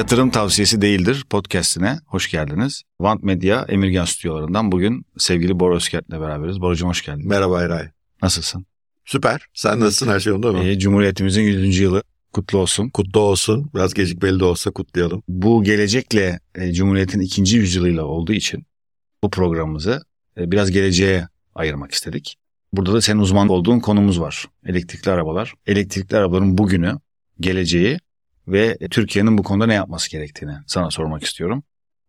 Yatırım tavsiyesi değildir podcastine. Hoş geldiniz. Want Media Emirgan stüdyolarından bugün sevgili Bora Özkert'le beraberiz. Boracığım hoş geldin. Merhaba Eray. Nasılsın? Süper. Sen nasılsın? Her şey yolunda mı? Ee, Cumhuriyetimizin 100. yılı kutlu olsun. Kutlu olsun. Biraz gecikmeli de olsa kutlayalım. Bu gelecekle e, Cumhuriyet'in ikinci yüzyılıyla olduğu için bu programımızı e, biraz geleceğe ayırmak istedik. Burada da senin uzman olduğun konumuz var. Elektrikli arabalar. Elektrikli arabaların bugünü, geleceği ve Türkiye'nin bu konuda ne yapması gerektiğini sana sormak istiyorum.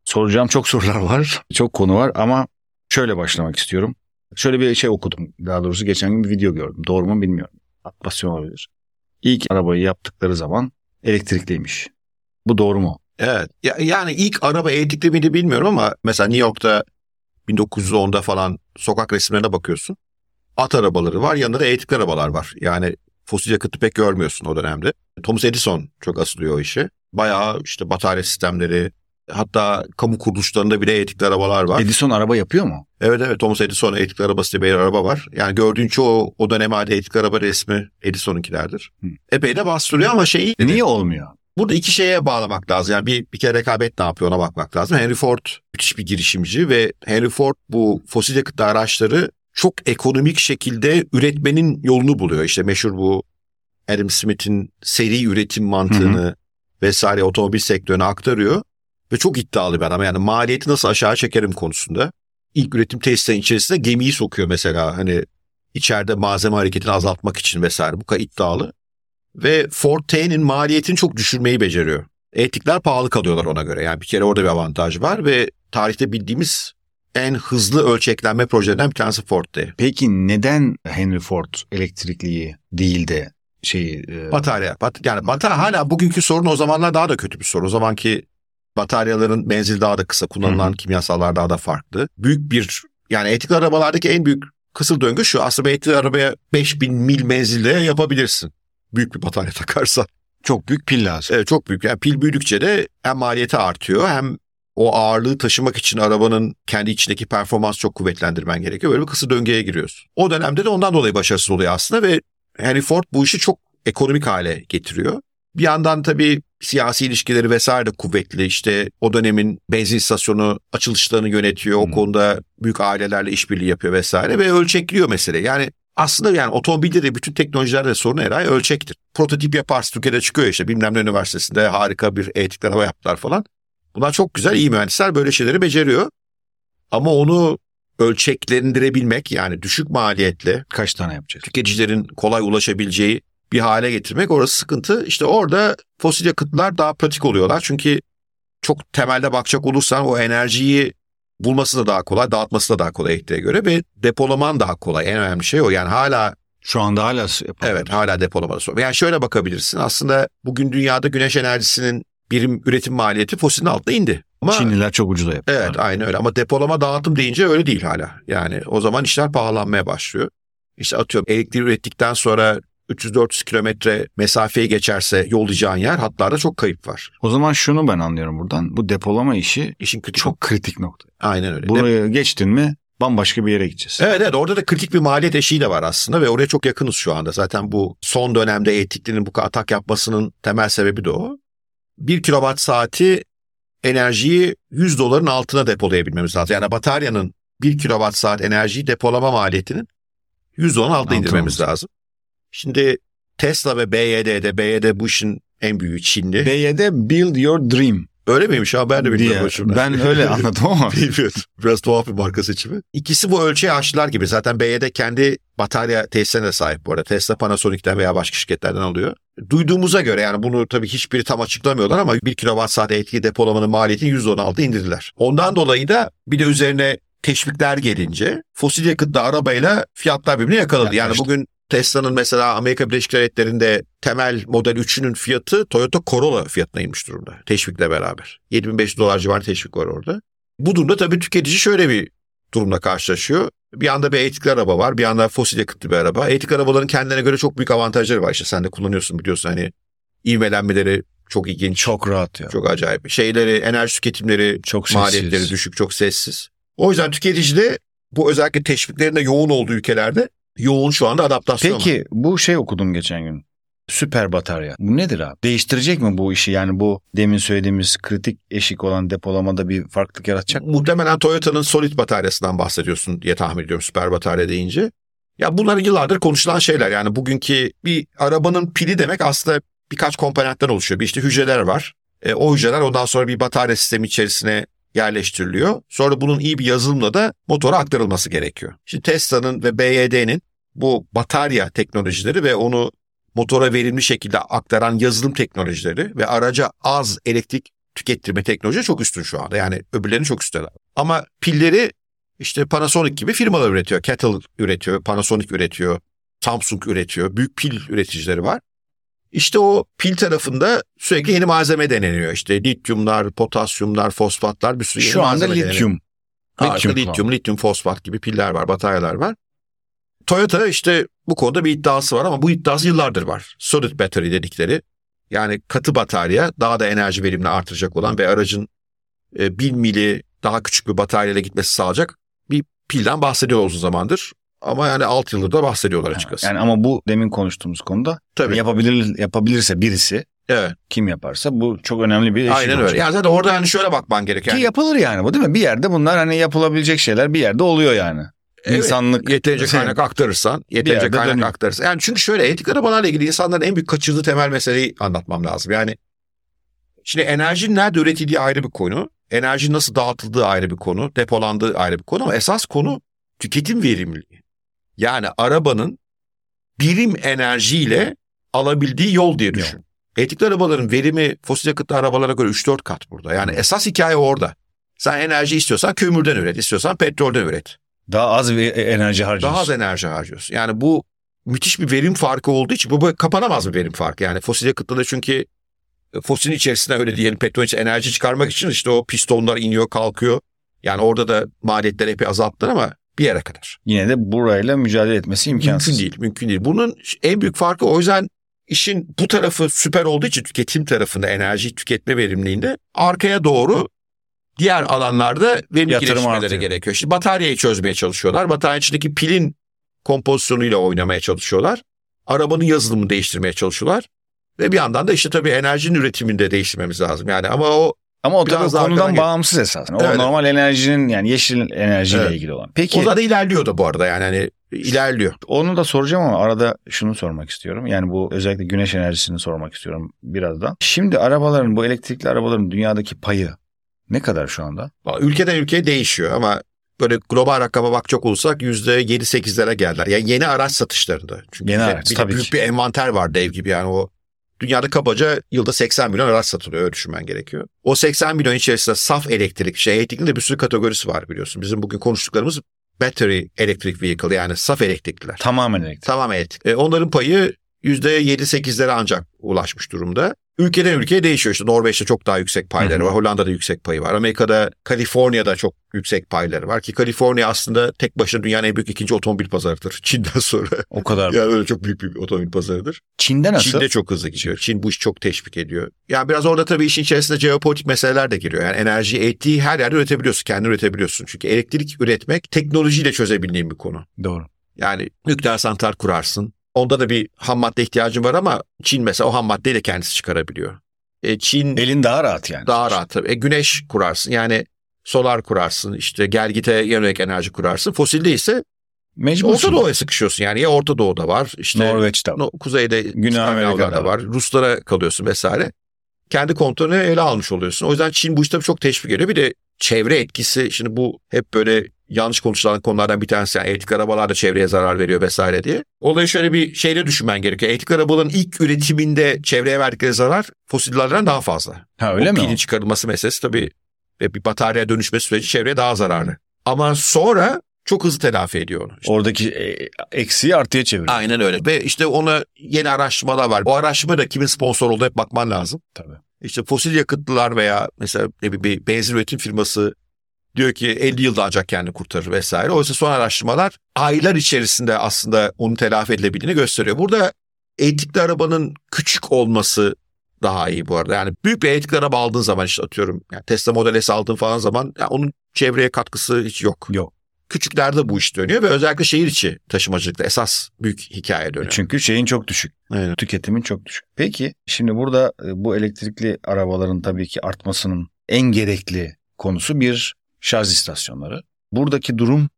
Soracağım çok sorular var, çok konu var ama şöyle başlamak istiyorum. Şöyle bir şey okudum. Daha doğrusu geçen gün bir video gördüm. Doğru mu bilmiyorum. Atmasyon olabilir. İlk arabayı yaptıkları zaman elektrikliymiş. Bu doğru mu? Evet. Ya, yani ilk araba elektrikli miydi bilmiyorum ama mesela New York'ta 1910'da falan sokak resimlerine bakıyorsun. At arabaları var, yanında da elektrikli arabalar var. Yani fosil yakıtı pek görmüyorsun o dönemde. Thomas Edison çok asılıyor o işi. Bayağı işte batarya sistemleri, hatta kamu kuruluşlarında bile elektrikli arabalar var. Edison araba yapıyor mu? Evet evet Thomas Edison elektrikli arabası diye bir araba var. Yani gördüğün çoğu o dönem ait elektrikli araba resmi Edison'unkilerdir. Hı. Epey de bastırıyor ama şeyi... Niye olmuyor? Burada iki şeye bağlamak lazım. Yani bir, bir kere rekabet ne yapıyor ona bakmak lazım. Henry Ford müthiş bir girişimci ve Henry Ford bu fosil yakıtlı araçları çok ekonomik şekilde üretmenin yolunu buluyor. İşte meşhur bu Adam Smith'in seri üretim mantığını vesaire otomobil sektörüne aktarıyor. Ve çok iddialı bir adam. Yani maliyeti nasıl aşağı çekerim konusunda. İlk üretim tesislerinin içerisine gemiyi sokuyor mesela. Hani içeride malzeme hareketini azaltmak için vesaire. Bu kadar iddialı. Ve Ford T'nin maliyetini çok düşürmeyi beceriyor. Elektrikler pahalı kalıyorlar ona göre. Yani bir kere orada bir avantaj var ve tarihte bildiğimiz en hızlı ölçeklenme projelerinden bir tanesi Ford T. Peki neden Henry Ford elektrikliyi değil de şeyi... e, Batarya. Bat yani batarya hala bugünkü sorun o zamanlar daha da kötü bir sorun. O zamanki bataryaların menzili daha da kısa, kullanılan Hı hı. kimyasallar daha da farklı. Büyük bir yani elektrikli arabalardaki en büyük kısır döngü şu. Aslında elektrikli arabaya 5000 mil menzilde yapabilirsin. Büyük bir batarya takarsan. çok büyük pil lazım. Evet çok büyük. Yani pil büyüdükçe de hem maliyeti artıyor hem o ağırlığı taşımak için arabanın kendi içindeki performans çok kuvvetlendirmen gerekiyor. Böyle bir kısır döngüye giriyorsun. O dönemde de ondan dolayı başarısız oluyor aslında ve Henry Ford bu işi çok ekonomik hale getiriyor. Bir yandan tabii siyasi ilişkileri vesaire de kuvvetli. İşte o dönemin benzin istasyonu açılışlarını yönetiyor. O Hmm. konuda büyük ailelerle işbirliği yapıyor vesaire ve ölçekliyor mesele. Yani aslında yani otomobilde de bütün teknolojilerde de sorun herhalde ölçektir. Prototip yaparsın Türkiye'de çıkıyor işte bilmem ne üniversitesinde harika bir elektrikli araba yaptılar falan. Bunlar çok güzel iyi mühendisler böyle şeyleri beceriyor. Ama onu ölçeklendirebilmek yani düşük maliyetle Kaç tane yapacağız? tüketicilerin kolay ulaşabileceği bir hale getirmek orası sıkıntı. İşte orada fosil yakıtlar daha pratik oluyorlar. Çünkü çok temelde bakacak olursan o enerjiyi bulması da daha kolay, dağıtması da daha kolay elektriğe göre ve depolaman daha kolay. En önemli şey o. Yani hala Şu anda hala yapamıyoruz. evet hala depolaması zor. Yani şöyle bakabilirsin. Aslında bugün dünyada güneş enerjisinin birim üretim maliyeti fosilin altına indi. Ama Çinliler çok ucuza yapıyor. Evet aynı öyle ama depolama dağıtım deyince öyle değil hala. Yani o zaman işler pahalanmaya başlıyor. İşte atıyorum elektriği ürettikten sonra 300-400 kilometre mesafeyi geçerse yollayacağın yer hatlarda çok kayıp var. O zaman şunu ben anlıyorum buradan. Bu depolama işi İşin kritik çok kritik nokta. aynen öyle. Burayı geçtin mi bambaşka bir yere gideceğiz. Evet evet orada da kritik bir maliyet eşiği de var aslında ve oraya çok yakınız şu anda. Zaten bu son dönemde elektriklinin bu atak yapmasının temel sebebi de o. 1 kilowatt saati enerjiyi 100 doların altına depolayabilmemiz lazım. Yani bataryanın 1 kilowatt saat enerjiyi depolama maliyetinin 100 doların altına indirmemiz olması. lazım. Şimdi Tesla ve BYD'de, BYD bu işin en büyüğü Çinli. BYD Build Your Dream öyle miymiş ha ben de bilmiyorum. diye. Ben öyle anladım ama. Bilmiyorum. Biraz tuhaf bir marka seçimi. İkisi bu ölçeği aştılar gibi. Zaten BYD kendi batarya tesislerine de sahip bu arada. Tesla Panasonic'ten veya başka şirketlerden alıyor. Duyduğumuza göre yani bunu tabii hiçbiri tam açıklamıyorlar ama 1 kilowatt saat elektriği depolamanın maliyetini %16 indirdiler. Ondan dolayı da bir de üzerine teşvikler gelince fosil yakıtlı arabayla fiyatlar birbirine yakaladı. Yani bugün Tesla'nın mesela Amerika Birleşik Devletleri'nde temel model 3'ünün fiyatı Toyota Corolla fiyatına inmiş durumda. Teşvikle beraber. 7500 dolar civarı teşvik var orada. Bu durumda tabii tüketici şöyle bir durumla karşılaşıyor. Bir anda bir elektrikli araba var, bir anda fosil yakıtlı bir araba. Elektrikli arabaların kendilerine göre çok büyük avantajları var. İşte sen de kullanıyorsun biliyorsun hani ivmelenmeleri çok ilginç, çok, rahat ya. çok acayip. Şeyleri, enerji tüketimleri, Çok sessiz. maliyetleri düşük, çok sessiz. O yüzden tüketici de bu özellikle teşviklerin de yoğun olduğu ülkelerde yoğun şu anda adaptasyon. Peki bu şey okudum geçen gün. Süper batarya. Bu nedir abi? Değiştirecek mi bu işi? Yani bu demin söylediğimiz kritik eşik olan depolamada bir farklılık yaratacak mı? Muhtemelen Toyota'nın solid bataryasından bahsediyorsun diye tahmin ediyorum süper batarya deyince. Ya bunlar yıllardır konuşulan şeyler. Yani bugünkü bir arabanın pili demek aslında birkaç komponentten oluşuyor. Bir işte hücreler var. E, o hücreler ondan sonra bir batarya sistemi içerisine yerleştiriliyor. Sonra bunun iyi bir yazılımla da motora aktarılması gerekiyor. Şimdi Tesla'nın ve BYD'nin bu batarya teknolojileri ve onu motora verimli şekilde aktaran yazılım teknolojileri ve araca az elektrik tükettirme teknoloji çok üstün şu anda. Yani öbürlerinin çok üstünler. Ama pilleri işte Panasonic gibi firmalar üretiyor. Kettle üretiyor, Panasonic üretiyor, Samsung üretiyor. Büyük pil üreticileri var. İşte o pil tarafında sürekli yeni malzeme deneniyor. İşte lityumlar, potasyumlar, fosfatlar bir sürü yeni Şu anda deneniyor. lityum. Harika, Lityum lityum, lityum, fosfat gibi piller var, bataryalar var. Toyota işte bu konuda bir iddiası var ama bu iddiası yıllardır var. Solid battery dedikleri. Yani katı batarya daha da enerji verimini artıracak olan ve aracın e, 1000 mili daha küçük bir bataryayla gitmesi sağlayacak bir pilden bahsediyor uzun zamandır. Ama yani 6 yıldır da bahsediyorlar açıkçası. Yani ama bu demin konuştuğumuz konuda Tabii. yapabilir yapabilirse birisi evet. kim yaparsa bu çok önemli bir eşik Aynen öyle. olacak. Yani zaten orada yani şöyle bakman gerekiyor. Ki Yani, yapılır yani bu değil mi? Bir yerde bunlar hani yapılabilecek şeyler bir yerde oluyor yani. Evet, İnsanlık yeterince Şey, kaynak aktarırsan, yeterince kaynak dönüyor. aktarırsan. Yani çünkü şöyle etik arabalarla ilgili insanların en büyük kaçırdığı temel meseleyi anlatmam lazım. Yani şimdi enerjinin nerede üretildiği ayrı bir konu. Enerji nasıl dağıtıldığı ayrı bir konu. Depolandığı ayrı bir konu ama esas konu tüketim verimliliği. Yani arabanın birim enerjiyle alabildiği yol diye düşün. Elektrikli arabaların verimi fosil yakıtlı arabalara göre 3-4 kat burada. Yani esas hikaye orada. Sen enerji istiyorsan kömürden üret, istiyorsan petrolden üret. Daha az bir enerji harcıyorsun. Daha az enerji harcıyorsun. Yani bu müthiş bir verim farkı olduğu için bu, bu kapanamaz bir verim farkı. Yani fosil yakıtlı da çünkü e, fosilin içerisine öyle diyelim petrol için enerji çıkarmak için işte o pistonlar iniyor kalkıyor. Yani orada da maliyetler epey azalttılar ama bir yere kadar. Yine de burayla mücadele etmesi imkansız. Mümkün değil, mümkün değil. Bunun en büyük farkı o yüzden işin bu tarafı süper olduğu için tüketim tarafında enerji tüketme verimliliğinde arkaya doğru diğer alanlarda verimli Yatırım gelişmeleri artıyor. gerekiyor. İşte bataryayı çözmeye çalışıyorlar. Batarya içindeki pilin kompozisyonuyla oynamaya çalışıyorlar. Arabanın yazılımını değiştirmeye çalışıyorlar. Ve bir yandan da işte tabii enerjinin üretimini de değiştirmemiz lazım. Yani ama o Ama o tabii konudan bağımsız esasında. O Evet. normal enerjinin yani yeşil enerjiyle Evet. ilgili olan. Peki o da ilerliyor da bu arada yani hani ilerliyor. onu da soracağım ama arada şunu sormak istiyorum. Yani bu özellikle güneş enerjisini sormak istiyorum birazdan. Şimdi arabaların bu elektrikli arabaların dünyadaki payı ne kadar şu anda? Ülkeden ülkeye değişiyor ama böyle global rakama bakacak olursak %7-8'lere geldiler. Yani yeni araç satışlarında. Çünkü Yeni araç, bir tabii büyük ki. bir envanter var dev gibi yani o dünyada kabaca yılda 80 milyon araç satılıyor öyle düşünmen gerekiyor. O 80 milyon içerisinde saf elektrik, şey elektrikli de bir sürü kategorisi var biliyorsun. Bizim bugün konuştuklarımız battery electric vehicle yani saf elektrikliler. Tamamen elektrik. Tamam elektrik. E, onların payı %7-8'lere ancak ulaşmış durumda. Ülkeden ülkeye değişiyor. İşte Norveç'te çok daha yüksek payları Hı hı. var. Hollanda'da yüksek payı var. Amerika'da, Kaliforniya'da çok yüksek payları var. Ki Kaliforniya aslında tek başına dünyanın en büyük ikinci otomobil pazarıdır. Çin'den sonra. O kadar. yani öyle çok büyük bir otomobil pazarıdır. Çin'de nasıl? Çin'de çok hızlı gidiyor. Çin bu işi çok teşvik ediyor. Yani biraz orada tabii işin içerisinde jeopolitik meseleler de giriyor. Yani enerjiyi ettiği her yerde üretebiliyorsun. Kendin üretebiliyorsun. Çünkü elektrik üretmek teknolojiyle çözebildiğin bir konu. Doğru. Yani nükleer santral kurarsın. Onda da bir ham madde ihtiyacın var ama Çin mesela o ham maddeyi de kendisi çıkarabiliyor. E, Çin Elin daha rahat yani. daha rahat tabii. E, güneş kurarsın yani solar kurarsın işte gelgite yönelik enerji kurarsın. Fosilde ise Mecbursun. Orta Doğu'ya sıkışıyorsun yani ya Orta Doğu'da var işte Norveç'te. no, kuzeyde Güney Amerika'da var. Ruslara kalıyorsun vesaire. Kendi kontrolünü ele almış oluyorsun. O yüzden Çin bu işte çok teşvik ediyor. Bir de çevre etkisi şimdi bu hep böyle yanlış konuşulan konulardan bir tanesi. Yani elektrikli arabalar da çevreye zarar veriyor vesaire diye. Olayı şöyle bir şeyle düşünmen gerekiyor. Elektrikli arabaların ilk üretiminde çevreye verdikleri zarar fosillerden daha fazla. Ha öyle o mi? pilin çıkarılması meselesi tabii ve bir bataryaya dönüşme süreci çevreye daha zararlı. Ama sonra çok hızlı telafi ediyor onu. İşte Oradaki e, eksiği artıya çeviriyor. Aynen öyle. Ve işte ona yeni araştırmalar var. O araştırma da kimin sponsor olduğu hep bakman lazım. Tabii. İşte fosil yakıtlılar veya mesela ne bir benzin üretim firması diyor ki 50 yılda ancak kendini kurtarır vesaire. Oysa son araştırmalar aylar içerisinde aslında onu telafi edilebildiğini gösteriyor. Burada elektrikli arabanın küçük olması daha iyi bu arada. Yani büyük bir elektrikli araba aldığın zaman işte atıyorum yani Tesla Model S aldığın falan zaman yani onun çevreye katkısı hiç yok. Yok. Küçüklerde bu iş dönüyor ve özellikle şehir içi taşımacılıkta esas büyük hikaye dönüyor. Çünkü şeyin çok düşük. Aynen. Tüketimin çok düşük. Peki şimdi burada e, bu elektrikli arabaların tabii ki artmasının en gerekli konusu bir şarj istasyonları. Buradaki durum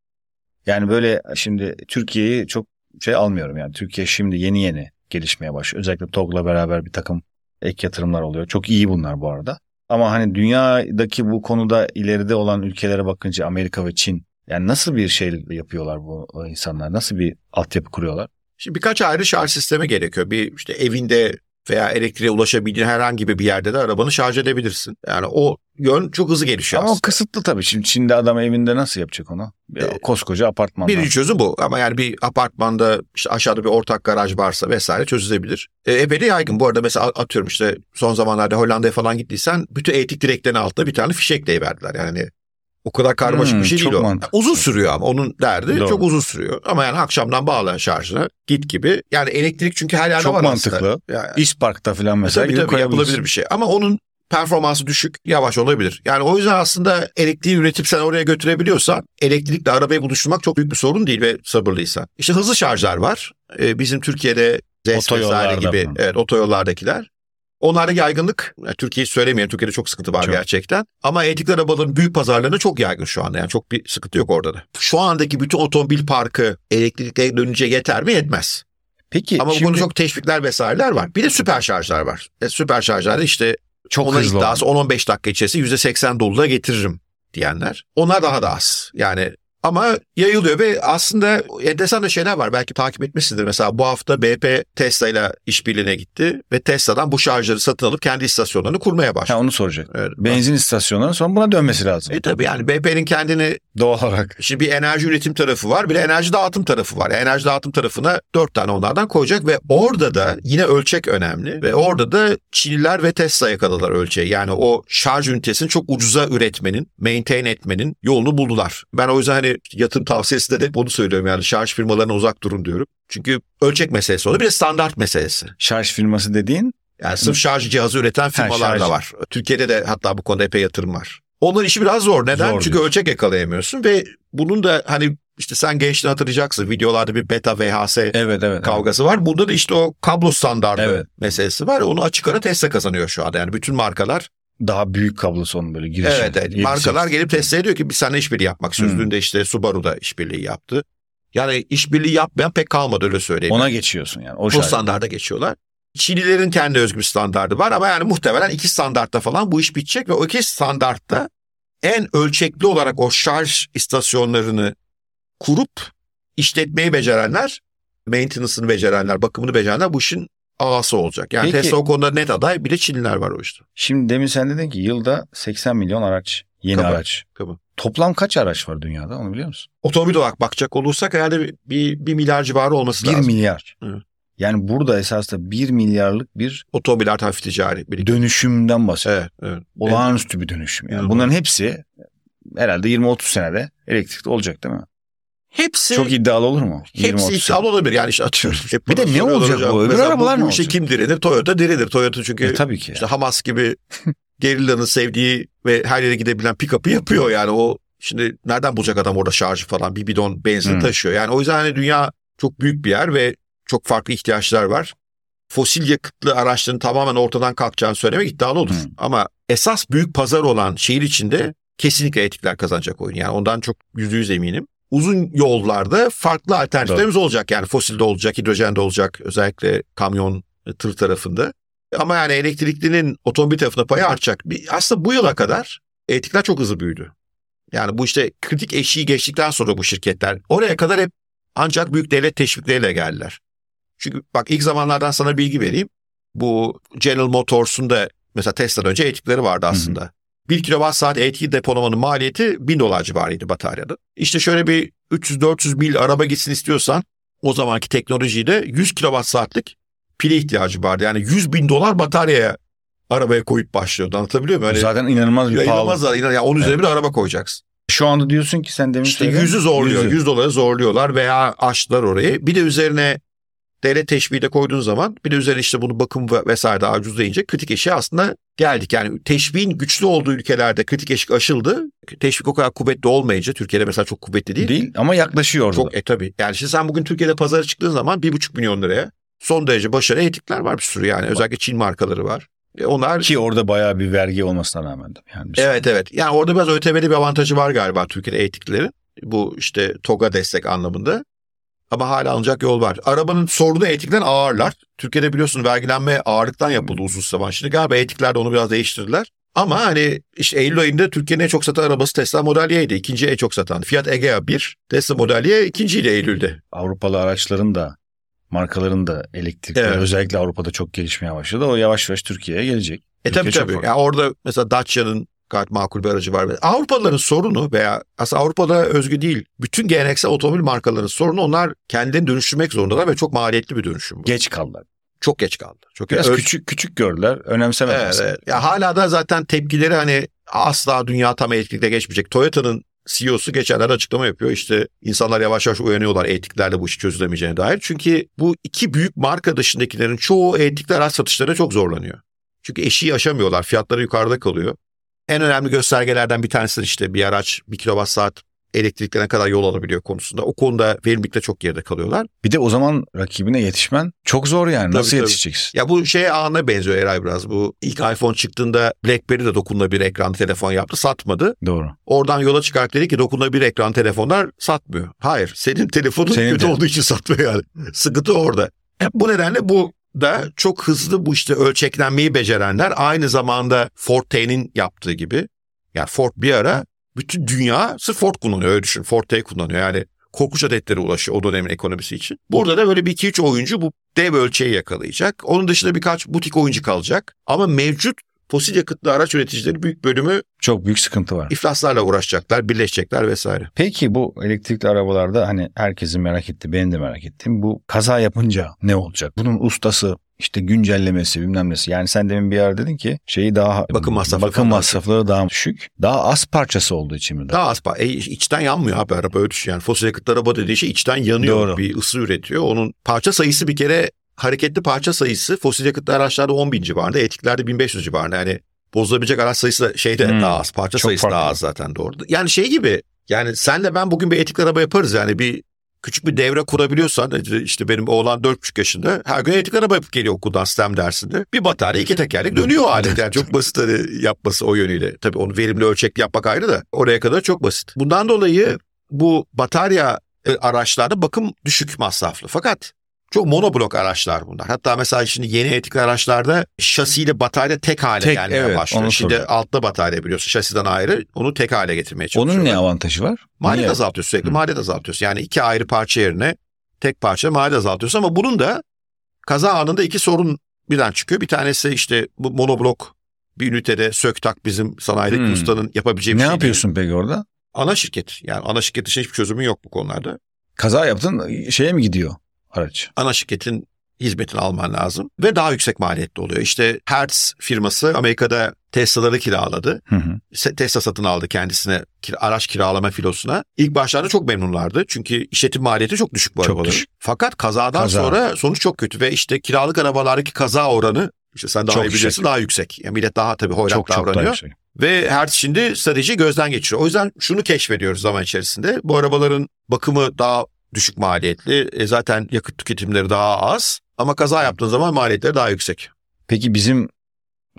yani böyle şimdi Türkiye'yi çok şey almıyorum yani Türkiye şimdi yeni yeni gelişmeye başlıyor. Özellikle TOG'la beraber bir takım ek yatırımlar oluyor. Çok iyi bunlar bu arada. Ama hani dünyadaki bu konuda ileride olan ülkelere bakınca Amerika ve Çin yani nasıl bir şey yapıyorlar bu insanlar? Nasıl bir altyapı kuruyorlar? Şimdi birkaç ayrı şarj sistemi gerekiyor. Bir işte evinde veya elektriğe ulaşabildiğin herhangi bir yerde de arabanı şarj edebilirsin. Yani o yön çok hızlı gelişiyor Ama kısıtlı tabii. Şimdi Çin'de adam evinde nasıl yapacak onu? Ee, koskoca apartmanda. Birinci çözüm bu ama yani bir apartmanda işte aşağıda bir ortak garaj varsa vesaire çözülebilir. E, epey de yaygın. Bu arada mesela atıyorum işte son zamanlarda Hollanda'ya falan gittiysen bütün elektrik direklerinin altında bir tane fişek verdiler. Yani o kadar karmaşık Hmm, bir şey değil o. mantıklı. Uzun sürüyor ama onun derdi Doğru. çok uzun sürüyor. Ama yani akşamdan bağlayan şarjına git gibi. Yani elektrik çünkü her yerde Çok var mantıklı. aslında. Yani, İspark'ta falan mesela tabii tabii yapılabilir bir şey. Ama onun performansı düşük, yavaş olabilir. Yani o yüzden aslında elektriği üretip sen oraya götürebiliyorsan elektrikle arabayı buluşturmak çok büyük bir sorun değil ve sabırlıysan. İşte hızlı şarjlar var. Ee, bizim Türkiye'de ZES vesaire gibi falan. evet, otoyollardakiler. Onlarda yaygınlık, yani Türkiye'yi söylemeyelim Türkiye'de çok sıkıntı var Çok. gerçekten. Ama elektrikli arabaların büyük pazarlarında çok yaygın şu anda. Yani çok bir sıkıntı yok orada da. Şu andaki bütün otomobil parkı elektrikle dönünce yeter mi? Yetmez. Peki Ama bu şimdi konuda çok teşvikler vesaireler var. Bir de süper şarjlar var. E, süper şarjlarda işte çok ona hızlı iddiası olan. 10-15 dakika içerisinde %80 doluluğa getiririm diyenler. Onlar daha da az. Yani ama yayılıyor ve aslında enteresan da şeyler var. Belki takip etmişsindir. Mesela bu hafta BP Tesla ile işbirliğine gitti ve Tesla'dan bu şarjları satın alıp kendi istasyonlarını kurmaya Ha, başladı. onu soracak. Evet. Benzin istasyonlarının sonra buna dönmesi lazım. E tabii yani BP'nin kendini Doğal olarak. Şimdi bir enerji üretim tarafı var bir de enerji dağıtım tarafı var. Enerji dağıtım tarafına dört tane onlardan koyacak ve orada da yine ölçek önemli. Ve orada da Çinliler ve Tesla yakaladılar ölçeği. Yani o şarj ünitesini çok ucuza üretmenin, maintain etmenin yolunu buldular. Ben o yüzden hani yatırım tavsiyesinde de bunu söylüyorum yani şarj firmalarına uzak durun diyorum. Çünkü ölçek meselesi oldu bir de standart meselesi. Şarj firması dediğin Yani sırf şarj cihazı üreten firmalar şarj. da var. Türkiye'de de hatta bu konoda epey yatırım var. Onların işi biraz zor. Neden? Zor Çünkü ölçek yakalayamıyorsun ve bunun da hani işte sen gençliğini hatırlayacaksın. Videolarda bir beta VHS evet evet. evet. kavgası var. Burada da işte o kablo standardı Evet. meselesi var. Onu açık ara Tesla kazanıyor şu anda. Yani bütün markalar Daha büyük kablosu onun böyle girişi. evet, evet. Markalar gelip Tesla'ya diyor ki biz seninle işbirliği yapmak istiyoruz. Hmm. Dün de işte Subaru da işbirliği yaptı. Yani işbirliği yapmayan pek kalmadı öyle söyleyeyim. Ona geçiyorsun yani. O şarj. standarda geçiyorlar. Çinlilerin kendi özgü bir standardı var ama yani muhtemelen iki standartta falan bu iş bitecek ve o iki standartta en ölçekli olarak o şarj istasyonlarını kurup işletmeyi becerenler, maintenance'ını becerenler, bakımını becerenler bu işin ağası olacak. Yani Peki- Tesla o konuda net aday bir de Çinliler var o işte. Şimdi demin sen dedin ki yılda 80 milyon araç. Yeni Tabii, araç. tabii. Toplam kaç araç var dünyada onu biliyor musun? Otomobil olarak bakacak olursak herhalde bir, bir, bir milyar civarı olması 1 lazım. milyar. Evet. Yani burada esasında 1 milyarlık bir Otomobil artı hafif ticari. Bir, dönüşümden bahsediyoruz. evet, evet. Olağanüstü bir dönüşüm. Yani Evet. bunların hepsi herhalde 20-30 senede elektrikli olacak değil mi? Hepsi Çok iddialı olur mu? 20-30 Hepsi iddialı olabilir yani işte atıyorum. Hep Bir de ne olacak bu? Öbür Mesela arabalar ne olacak? kim direnir? Toyota dirilir. Toyota çünkü E, tabii ki. işte Hamas gibi gerilla'nın sevdiği ve her yere gidebilen pick-up'ı yapıyor yani o şimdi nereden bulacak adam orada şarjı falan bir bidon benzin taşıyor. Yani o yüzden hani dünya çok büyük bir yer ve çok farklı ihtiyaçlar var. Fosil yakıtlı araçların tamamen ortadan kalkacağını söylemek iddialı olur. Hı. Ama esas büyük pazar olan şehir içinde kesinlikle elektrikler kazanacak oyun. Yani ondan çok yüzde yüz eminim. Uzun yollarda farklı alternatiflerimiz olacak. Yani fosilde olacak, hidrojende olacak. Özellikle kamyon, tır tarafında. Ama yani elektriklinin otomobil tarafında payı artacak. Bir- Aslında bu yıla kadar elektrikler çok hızlı büyüdü. Yani bu işte kritik eşiği geçtikten sonra bu şirketler oraya kadar hep ancak büyük devlet teşvikleriyle geldiler. Çünkü bak ilk zamanlardan sana bilgi vereyim. Bu General Motors'un da mesela Tesla'dan önce elektrikleri vardı aslında. 1 kilowatt saat elektrik depolamanın maliyeti 1000 dolar civarıydı bataryada. İşte şöyle bir 300-400 mil araba gitsin istiyorsan o zamanki teknolojiyle 100 kilowatt saatlik pile ihtiyacı vardı. Yani 100 bin dolar bataryaya arabaya koyup başlıyordu. Anlatabiliyor muyum? Hani, Zaten inanılmaz bir pahalı. inanılmaz inan- yani 10 üzerine bir araba koyacaksın. Şu anda diyorsun ki sen demin İşte yüzü zorluyor. Yüzü. 100 doları zorluyorlar veya açtılar orayı. Bir de üzerine devlet teşbihi de koyduğun zaman bir de üzerine işte bunu bakım ve vesaire daha ucuz deyince kritik eşiğe aslında geldik. Yani teşbihin güçlü olduğu ülkelerde kritik eşik aşıldı. Teşvik o kadar kuvvetli olmayınca Türkiye'de mesela çok kuvvetli değil. Değil ama yaklaşıyor. Çok e tabii. Yani şimdi sen bugün Türkiye'de pazara çıktığın zaman bir buçuk milyon liraya son derece başarılı etikler var bir sürü yani. Özellikle Çin markaları var. E onlar Ki orada bayağı bir vergi olmasına rağmen. Yani bir Evet evet. Yani orada biraz ÖTV'li bir avantajı var galiba Türkiye'de etiklerin. Bu işte TOG'a destek anlamında. Ama hala alınacak yol var. Arabanın sorunu etikten ağırlar. Türkiye'de biliyorsun vergilenme ağırlıktan yapıldı uzun zaman. Şimdi galiba etikler de onu biraz değiştirdiler. Ama hani işte Eylül ayında Türkiye'nin en çok satan arabası Tesla Model Y'ydi. İkinci en çok satan. Fiat Egea 1, Tesla Model Y ikinciydi Eylül'de. Avrupalı araçların da markaların da elektrikleri Evet. özellikle Avrupa'da çok gelişmeye başladı. O yavaş yavaş Türkiye'ye gelecek. E Türkiye tabii tabii. farklı. Yani orada mesela Dacia'nın gayet makul bir aracı var. Avrupalıların sorunu veya aslında Avrupa'da özgü değil. Bütün geleneksel otomobil markalarının sorunu onlar kendilerini dönüştürmek zorundalar ve çok maliyetli bir dönüşüm bu. Geç kaldılar. Çok geç kaldı. Çok Biraz Öz- küçük küçük gördüler. Önemsemediler. Evet, evet. Ya hala da zaten tepkileri hani asla dünya tam elektrikle geçmeyecek. Toyota'nın CEO'su geçenlerde açıklama yapıyor. İşte insanlar yavaş yavaş uyanıyorlar elektriklerle bu işi çözülemeyeceğine dair. Çünkü bu iki büyük marka dışındakilerin çoğu elektrikli araç satışları çok zorlanıyor. Çünkü eşiği aşamıyorlar. Fiyatları yukarıda kalıyor. En önemli göstergelerden bir tanesi de işte bir araç bir kilowatt saat elektrikle ne kadar yol alabiliyor konusunda. O konuda verimlilikte çok geride kalıyorlar. Bir de o zaman rakibine yetişmen çok zor yani. Tabii, Nasıl tabii. yetişeceksin? Ya bu şey anına benziyor Eray biraz. Bu ilk iPhone çıktığında BlackBerry de dokunulabilir ekranlı telefon yaptı satmadı. Doğru. Oradan yola çıkarak dedi ki dokunulabilir ekran telefonlar satmıyor. Hayır senin telefonun Senin kötü te- olduğu için satmıyor yani. Sıkıntı orada. Bu nedenle bu da çok hızlı bu işte ölçeklenmeyi becerenler aynı zamanda Ford yaptığı gibi. Yani Ford bir ara bütün dünya sırf Ford kullanıyor öyle düşün. Ford kullanıyor yani korkunç adetlere ulaşıyor o dönemin ekonomisi için. Burada da böyle bir iki üç oyuncu bu dev ölçeği yakalayacak. Onun dışında birkaç butik oyuncu kalacak. Ama mevcut fosil yakıtlı araç üreticileri büyük bölümü Çok büyük sıkıntı var. iflaslarla uğraşacaklar, birleşecekler vesaire. Peki bu elektrikli arabalarda hani herkesin merak ettiği, benim de merak ettiğim bu kaza yapınca ne olacak? Bunun ustası, işte güncellemesi bilmem nesi. Yani sen demin bir yer dedin ki şeyi daha Bakım masrafları bakım masrafları daha düşük. Daha az parçası olduğu için mi? Daha az pa- e, içten yanmıyor abi araba öyle düşün. Yani fosil yakıtlı araba dediği şey içten yanıyor. Doğru. Bir ısı üretiyor. Onun parça sayısı bir kere hareketli parça sayısı fosil yakıtlı araçlarda 10 bin civarında, etiklerde 1500 civarında. Yani bozulabilecek araç sayısı da şeyde Hmm. daha az. Parça Çok sayısı farklı. daha az zaten doğru. Yani şey gibi yani senle ben bugün bir etikli araba yaparız yani bir küçük bir devre kurabiliyorsan işte benim oğlan 4,5 yaşında her gün etik araba yapıp geliyor okuldan STEM dersinde. Bir batarya iki tekerlek dönüyor alet yani çok basit hani yapması o yönüyle. Tabii onu verimli ölçekli yapmak ayrı da oraya kadar çok basit. Bundan dolayı bu batarya e, araçlarda bakım düşük masraflı. Fakat çok monoblok araçlar bunlar. Hatta mesela şimdi yeni etik araçlarda şasiyle batarya tek hale Tek, gelmeye evet, başlıyor. Şimdi soruyorum. altta batarya biliyorsun şasiden ayrı onu tek hale getirmeye çalışıyorlar. Onun ne avantajı var? Maliyet Niye? azaltıyorsun sürekli Hı. maliyet azaltıyorsun. Yani iki ayrı parça yerine tek parça maliyet azaltıyorsun ama bunun da kaza anında iki sorun birden çıkıyor. Bir tanesi işte bu monoblok bir ünitede sök tak bizim sanayideki Hmm. ustanın yapabileceği bir Ne şey değil. yapıyorsun peki orada? Ana şirket yani ana şirket dışında hiçbir çözümün yok bu konularda. Kaza yaptın şeye mi gidiyor araç? Ana şirketin hizmetini alman lazım ve daha yüksek maliyetli oluyor. İşte Hertz firması Amerika'da Tesla'ları kiraladı. Hı hı. Tesla satın aldı kendisine araç kiralama filosuna. İlk başlarda çok memnunlardı. Çünkü işletim maliyeti çok düşük bu Çok arabaların. düşük. Fakat kazadan Kaza. sonra sonuç çok kötü ve işte kiralık arabalardaki kaza oranı işte sen daha iyi bilirsin yüksek. daha yüksek. Yani millet daha tabii hoyrat Çok çok daha davranıyor. yüksek. Ve Hertz şimdi strateji gözden geçiriyor. O yüzden şunu keşfediyoruz zaman içerisinde. Bu arabaların bakımı daha düşük maliyetli. E zaten yakıt tüketimleri daha az. Ama kaza yaptığın zaman maliyetleri daha yüksek. Peki bizim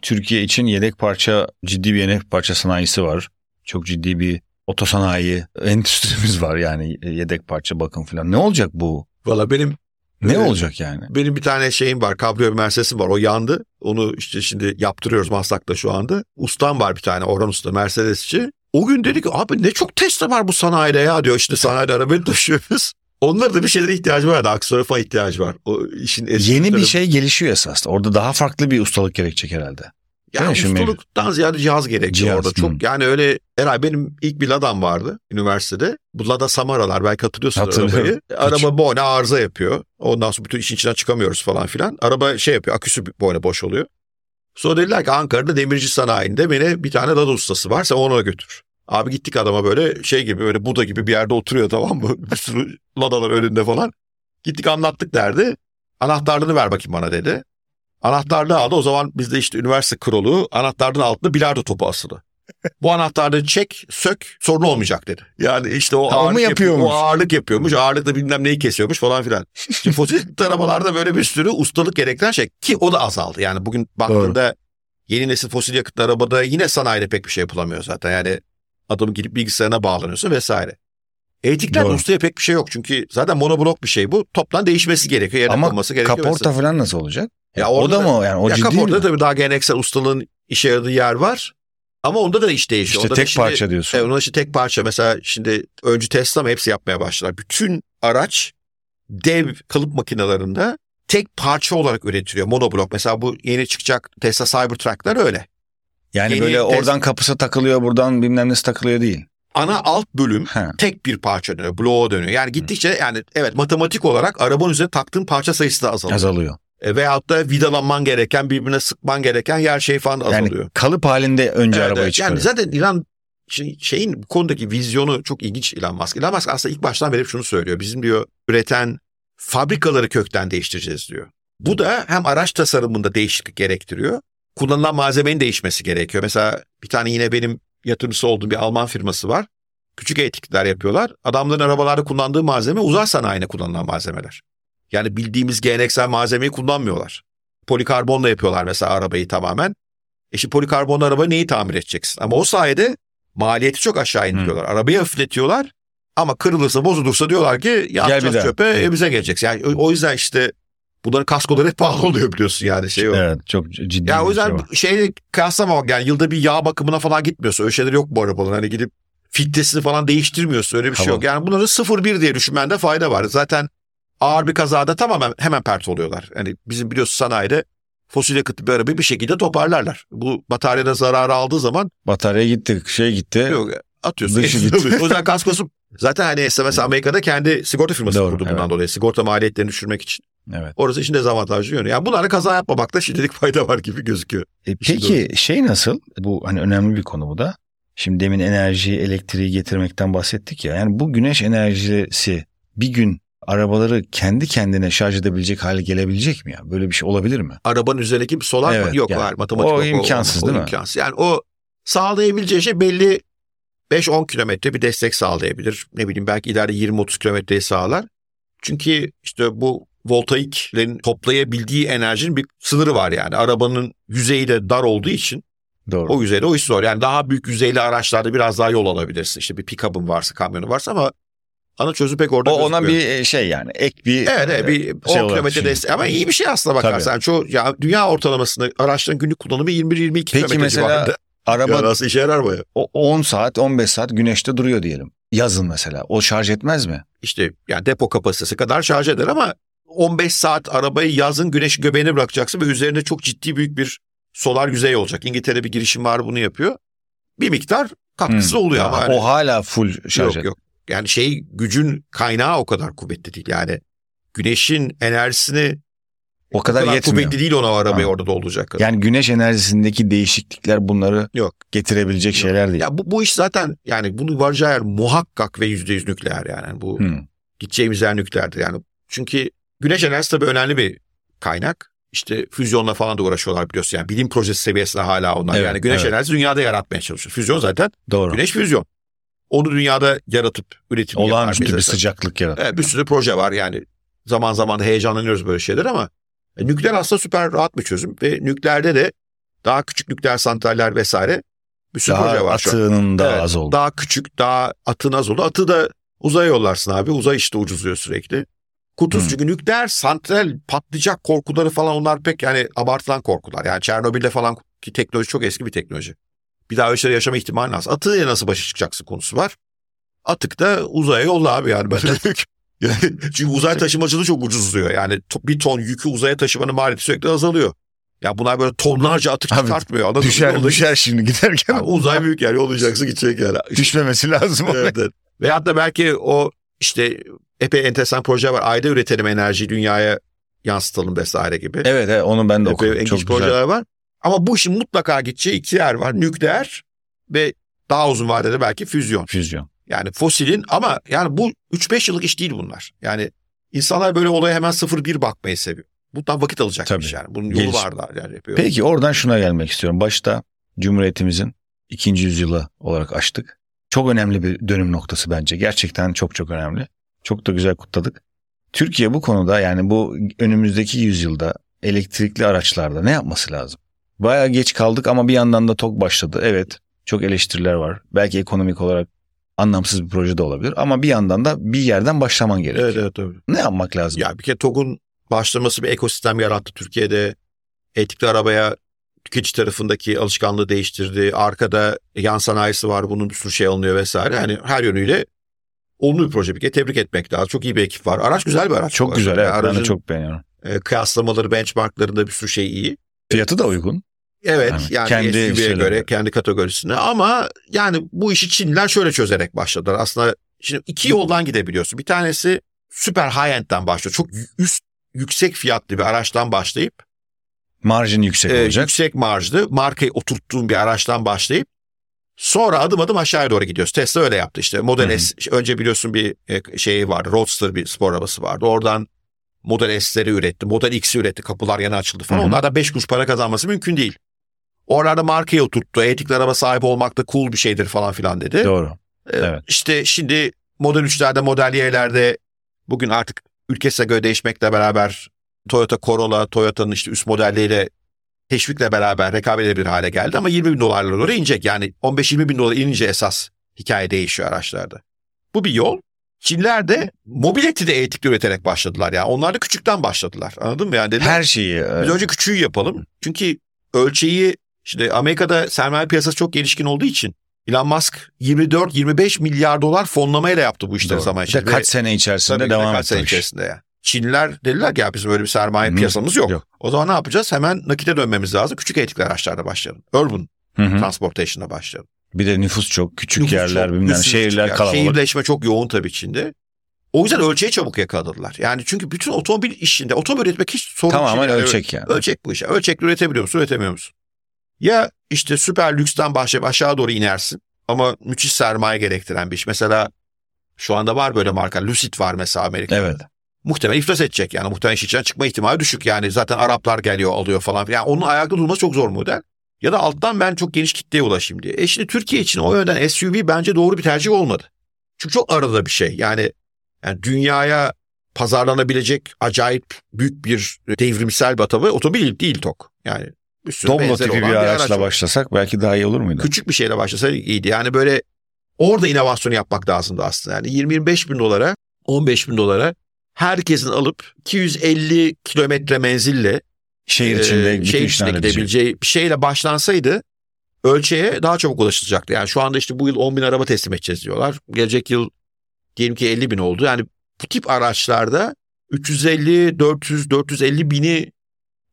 Türkiye için yedek parça ciddi bir yedek parça sanayisi var. Çok ciddi bir otosanayi endüstrimiz var yani yedek parça bakım falan. Ne olacak bu? Valla benim Ne Evet. olacak yani? benim bir tane şeyim var. Cabrio bir Mercedes'im var. O yandı. Onu işte şimdi yaptırıyoruz Maslak'ta şu anda. Ustam var bir tane Orhan Usta Mercedesçi. O gün dedi ki abi ne çok Tesla var bu sanayide ya diyor. İşte sanayide arabayı taşıyoruz. Onların da bir şeylere ihtiyacı var. Aksesuara falan ihtiyacı var. O işin Yeni bir şey gelişiyor esasında. Orada daha farklı bir ustalık gerekecek herhalde. Yani Değil ziyade cihaz gerekiyor Cihaz, orada. Çok hı. yani öyle Eray benim ilk bir Lada'm vardı üniversitede. Bu Lada Samaralar belki hatırlıyorsun Hatırlıyorum. arabayı. Araba boyuna arıza yapıyor. Ondan sonra bütün işin içinden çıkamıyoruz falan filan. Araba şey yapıyor aküsü boyuna boş oluyor. Sonra dediler ki Ankara'da demirci sanayinde beni bir tane Lada ustası var sen ona götür. Abi gittik adama böyle şey gibi böyle Buda gibi bir yerde oturuyor tamam mı? Bir sürü Ladalar önünde falan. Gittik anlattık derdi. Anahtarlığını ver bakayım bana dedi. Anahtarlığı aldı. O zaman bizde işte üniversite kurulu anahtarlığın altında bilardo topu asılı. Bu anahtarlığı çek, sök, sorun olmayacak dedi. Yani işte o ağırlık yapıyormuş? o ağırlık yapıyormuş. Ağırlıkla bilmem neyi kesiyormuş falan filan. Şimdi fosil arabalarda böyle bir sürü ustalık gerektiren şey ki o da azaldı. Yani bugün baktığında yeni nesil fosil yakıtlı arabada yine sanayide pek bir şey yapılamıyor zaten. Yani adamın gidip bilgisayarına bağlanıyorsun vesaire. Doğru. ustaya pek bir şey yok. Çünkü zaten monoblok bir şey bu. Toptan değişmesi gerekiyor. Yerine Ama konması gerekiyor. kaporta falan nasıl olacak? Ya o orada da mı? Yani o ya ciddi kaportada mi? tabii daha geleneksel ustalığın işe yaradığı yer var. Ama onda da iş değişiyor. İşte Onda da tek şimdi- parça diyorsun. Evet, onun için tek parça. Mesela şimdi öncü Tesla mı hepsi yapmaya başladılar. Bütün araç dev kalıp makinelerinde tek parça olarak üretiliyor. Monoblok. Mesela bu yeni çıkacak Tesla Cybertruck'lar öyle. Yani Yeni böyle test- oradan kapısı takılıyor buradan bilmem nesi takılıyor değil. Ana alt bölüm Ha. tek bir parça dönüyor. Bloğa dönüyor. Yani gittikçe yani evet matematik olarak arabanın üzerine taktığın parça sayısı da azalıyor. Azalıyor. E, veyahut da vidalanman gereken birbirine sıkman gereken yer şey falan da Yani azalıyor. kalıp halinde önce Evet, arabayı evet. Yani zaten İlan şey- şeyin bu konudaki vizyonu çok ilginç Elon Musk. Elon Musk aslında ilk baştan beri şunu söylüyor. Bizim diyor üreten fabrikaları kökten değiştireceğiz diyor. Bu da hem araç tasarımında değişiklik gerektiriyor. Kullanılan malzemenin değişmesi gerekiyor. Mesela bir tane yine benim yatırımcısı olduğum bir Alman firması var. Küçük etikler yapıyorlar. Adamların arabalarda kullandığı malzeme uzay sanayine kullanılan malzemeler. Yani bildiğimiz geleneksel malzemeyi kullanmıyorlar. Polikarbonla yapıyorlar mesela arabayı tamamen. E şimdi polikarbonlu araba neyi tamir edeceksin? Ama o sayede maliyeti çok aşağı indiriyorlar. Arabayı hafifletiyorlar ama kırılırsa bozulursa diyorlar ki ya Gel çöpe e, bize geleceksin. Yani o yüzden işte bunların kaskoları hep pahalı oluyor biliyorsun yani şey o. Evet çok ciddi Ya o bir şey yüzden var. şeyle kıyaslamamak yani yılda bir yağ bakımına falan gitmiyorsun. Öyle şeyler yok bu arabaların. Hani gidip filtresini falan değiştirmiyorsun. Öyle bir şey Tamam. yok. Yani bunları 0-1 diye düşünmende fayda var. Zaten ağır bir kazada tamamen hemen pert oluyorlar. Hani bizim biliyorsun sanayide fosil yakıtlı bir arabayı bir şekilde toparlarlar. Bu bataryada zararı aldığı zaman Batarya gitti şey gitti. yok, atıyorsun. Dışı gitti. o yüzden kaskosu zaten hani mesela Amerika'da kendi sigorta firması Doğru, kurdu bundan evet. dolayı. Sigorta maliyetlerini düşürmek için. Evet. Orası için dezavantajlı yönü. Yani bunlara kaza yapmamakta şimdilik fayda var gibi gözüküyor. E, İşin peki şey nasıl? Bu hani önemli bir konu bu da. Şimdi demin enerjiyi, elektriği getirmekten bahsettik ya. Yani bu güneş enerjisi bir gün arabaları kendi kendine şarj edebilecek hale gelebilecek mi ya? Böyle bir şey olabilir mi? arabanın üzerindeki bir solar Evet, mı? Yok yani var matematik. o yok, imkansız o, değil mi? imkansız. Yani o sağlayabileceği şey belli 5-10 kilometre bir destek sağlayabilir. Ne bileyim belki ileride 20-30 kilometreyi sağlar. Çünkü işte bu voltaiklerin toplayabildiği enerjinin bir sınırı var yani. Arabanın yüzeyi de dar olduğu için Doğru. o yüzeyde o iş zor. Yani daha büyük yüzeyli araçlarda biraz daha yol alabilirsin. İşte bir pick-up'ın varsa, kamyonun varsa ama ana çözüm pek orada O ona gözükmüyor. bir şey yani ek bir Evet, evet bir 10 şey olarak kilometre düşünün. destek ama iyi bir şey aslında bakarsan. Yani çoğu ya dünya ortalamasında araçların günlük kullanımı 21-22 kilometre mesela civarında. araba Ya nasıl işe yarar baya? o 10 saat 15 saat güneşte duruyor diyelim. Yazın mesela. O şarj etmez mi? İşte yani depo kapasitesi kadar şarj eder ama 15 saat arabayı yazın güneş göbeğine bırakacaksın ve üzerinde çok ciddi büyük bir solar yüzey olacak. İngiltere bir girişim var bunu yapıyor. Bir miktar katkısı Hmm. oluyor ama. yani- O hala full şarj yok yok. Yani şey gücün kaynağı o kadar kuvvetli değil. Yani güneşin enerjisini O o kadar, kadar yetmiyor. kuvvetli değil ona arabayı Ha. orada dolduracak. kadar. Yani güneş enerjisindeki değişiklikler bunları Yok. getirebilecek şeyler değil. Ya bu, bu iş zaten yani bunu varacağı yer muhakkak ve yüzde yüz nükleer yani. Bu Hmm. gideceğimiz yer nükleerdir yani. Çünkü güneş enerjisi tabii önemli bir kaynak. İşte füzyonla falan da uğraşıyorlar biliyorsun. Yani bilim projesi seviyesinde hala onlar. Evet, yani güneş evet. enerjisi dünyada yaratmaya çalışıyor. Füzyon zaten Doğru. güneş füzyon. Onu dünyada yaratıp üretim Olağanüstü bir sıcaklık yaratıyor. Evet, bir sürü proje var yani. Zaman zaman da heyecanlanıyoruz böyle şeyler ama e, nükleer aslında süper rahat bir çözüm ve nükleerde de daha küçük nükleer santraller vesaire bir sürü Daha proje var atığının da Evet, az oldu. Daha küçük, daha atın az oldu. Atı da uzaya yollarsın abi. Uzay işte ucuzluyor sürekli. Kurtuz Hmm. çünkü nükleer santral patlayacak korkuları falan onlar pek yani abartılan korkular. Yani Çernobil'de falan ki teknoloji çok eski bir teknoloji. Bir daha öyle şeyler yaşama ihtimali az. Atı nasıl başa çıkacaksın konusu var. Atık da uzaya yolla abi yani. Ben yani çünkü uzay taşımacılığı çok ucuzluyor. Yani bir ton yükü uzaya taşımanın maliyeti sürekli azalıyor. Ya bunlar böyle tonlarca atık Abi, çıkartmıyor. Anladın? Düşer Yolda- düşer şimdi giderken. Ya uzay büyük yer yollayacaksın gidecek yani. Düşmemesi lazım. evet, evet. Veyahut da belki o işte epey enteresan proje var. Ayda üretelim enerjiyi dünyaya yansıtalım vesaire gibi. Evet, evet onu ben de epey okudum. Çok güzel. projeler var. Ama bu işin mutlaka gideceği iki yer var. Nükleer ve daha uzun vadede belki füzyon. Füzyon. Yani fosilin ama yani bu 3-5 yıllık iş değil bunlar. Yani İnsanlar böyle olaya hemen 0-1 bakmayı seviyor. Bundan vakit alacakmış Tabii. yani. Bunun yolu Geliş- var da yani yapıyor. Peki oradan şuna gelmek istiyorum. Başta Cumhuriyetimizin ikinci yüzyılı olarak açtık. Çok önemli bir dönüm noktası bence. Gerçekten çok çok önemli. Çok da güzel kutladık. Türkiye bu konuda yani bu önümüzdeki yüzyılda elektrikli araçlarda ne yapması lazım? Bayağı geç kaldık ama bir yandan da TOK başladı. Evet çok eleştiriler var. Belki ekonomik olarak anlamsız bir proje de olabilir. Ama bir yandan da bir yerden başlaman gerekiyor. Evet evet tabii. Ne yapmak lazım? Ya bir kere TOG'un başlaması bir ekosistem yarattı Türkiye'de. Etikli arabaya tüketici tarafındaki alışkanlığı değiştirdi. Arkada yan sanayisi var bunun bir sürü şey alınıyor vesaire. Yani her yönüyle olumlu bir proje bir kere tebrik etmek lazım. Çok iyi bir ekip var. Araç güzel bir araç. çok arada. güzel evet. Ben de Aracın, çok beğeniyorum. e, kıyaslamaları, benchmarklarında bir sürü şey iyi. Fiyatı da uygun. Evet Yani yani, kendi SUV'ye göre kendi kategorisine ama yani bu işi Çinliler şöyle çözerek başladılar. Aslında şimdi iki yoldan gidebiliyorsun. Bir tanesi süper high end'den başlıyor. Çok üst yüksek fiyatlı bir araçtan başlayıp Marjin yüksek e, olacak. yüksek marjlı markayı oturttuğun bir araçtan başlayıp sonra adım adım aşağıya doğru gidiyoruz. Tesla öyle yaptı işte. Model Hı hı. S önce biliyorsun bir şeyi vardı. Roadster bir spor arabası vardı. Oradan Model S'leri üretti. Model X'i üretti. Kapılar yana açıldı falan. Hı hı. Onlardan 5 kuruş para kazanması mümkün değil. Oralarda markayı oturttu. Etikli araba sahibi olmak da cool bir şeydir falan filan dedi. Doğru. Ee, evet. İşte şimdi Model 3'lerde, Model Y'lerde bugün artık ülkesine göre değişmekle beraber Toyota Corolla, Toyota'nın işte üst modelleriyle teşvikle beraber rekabet edebilir hale geldi ama 20 bin dolarlara doğru inecek. Yani 15-20 bin dolar inince esas hikaye değişiyor araçlarda. Bu bir yol. Çinliler de mobileti de etikli üreterek başladılar ya. Onlar da küçükten başladılar. Anladın mı? Yani dediler, Her şeyi. biz önce küçüğü yapalım. Çünkü ölçeği işte Amerika'da sermaye piyasası çok gelişkin olduğu için Elon Musk 24-25 milyar dolar fonlamayla yaptı bu işleri doğru. zaman içinde. kaç sene içerisinde devam kaç etti. sene içerisinde ya. Çinliler dediler ki ya bizim öyle bir sermaye Hı, piyasamız yok. yok. O zaman ne yapacağız? Hemen nakite dönmemiz lazım. Küçük etikli araçlarda başlayalım. Urban Hı hı. transportation'da başlayalım. Bir de nüfus çok. Küçük Nüfus yerler çok, bilmem şehirler yer. kalabalık. Şehirleşme çok yoğun tabii Çin'de. O yüzden ölçeği çabuk yakaladılar. Yani çünkü bütün otomobil işinde otomobil üretmek hiç sorun Tamamen değil. Yani ölçek yani. Ölçek bu iş. Ölçekle üretebiliyor musun, üretemiyor musun? Ya işte süper lüksten başlayıp aşağı doğru inersin ama müthiş sermaye gerektiren bir iş. Mesela şu anda var böyle marka. Lucid var mesela Amerika'da. Evet. Muhtemelen iflas edecek yani. Muhtemelen iş içinden çıkma ihtimali düşük yani. Zaten Araplar geliyor alıyor falan. Yani onun ayakta durması çok zor model. Ya da alttan ben çok geniş kitleye ulaşayım diye. E şimdi Türkiye için o yönden SUV bence doğru bir tercih olmadı. Çünkü çok arada bir şey. Yani, yani dünyaya pazarlanabilecek acayip büyük bir devrimsel bir atabı otomobil değil TOK. Yani bir benzeri tipi bir olan araçla başlasak belki daha iyi olur muydu? Küçük bir şeyle başlasa iyiydi. Yani böyle orada inovasyonu yapmak lazımdı aslında. Yani 20-25 bin dolara, 15 bin dolara herkesin alıp 250 kilometre menzille Şehir e, içinde bütün şehir içinde gidebileceği bir şeyle başlansaydı ölçeğe daha çabuk ulaşılacaktı. Yani şu anda işte bu yıl 10 bin araba teslim edeceğiz diyorlar. Gelecek yıl diyelim ki 50 bin oldu. Yani bu tip araçlarda 350, 400, 450 bini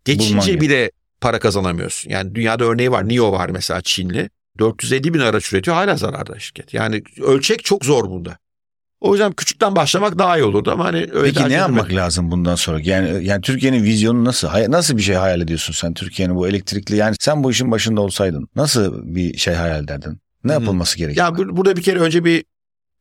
geçince bile para kazanamıyorsun. Yani dünyada örneği var. NIO var mesela Çinli. 450 bin araç üretiyor hala zararda şirket. Yani ölçek çok zor bunda. O yüzden küçükten başlamak daha iyi olurdu ama hani öyle Peki ne yapmak edilmedi. lazım bundan sonra? Yani yani Türkiye'nin vizyonu nasıl? Nasıl bir şey hayal ediyorsun sen Türkiye'nin bu elektrikli? Yani sen bu işin başında olsaydın nasıl bir şey hayal ederdin? Ne Hı. yapılması gerekiyor? Ya bu- burada bir kere önce bir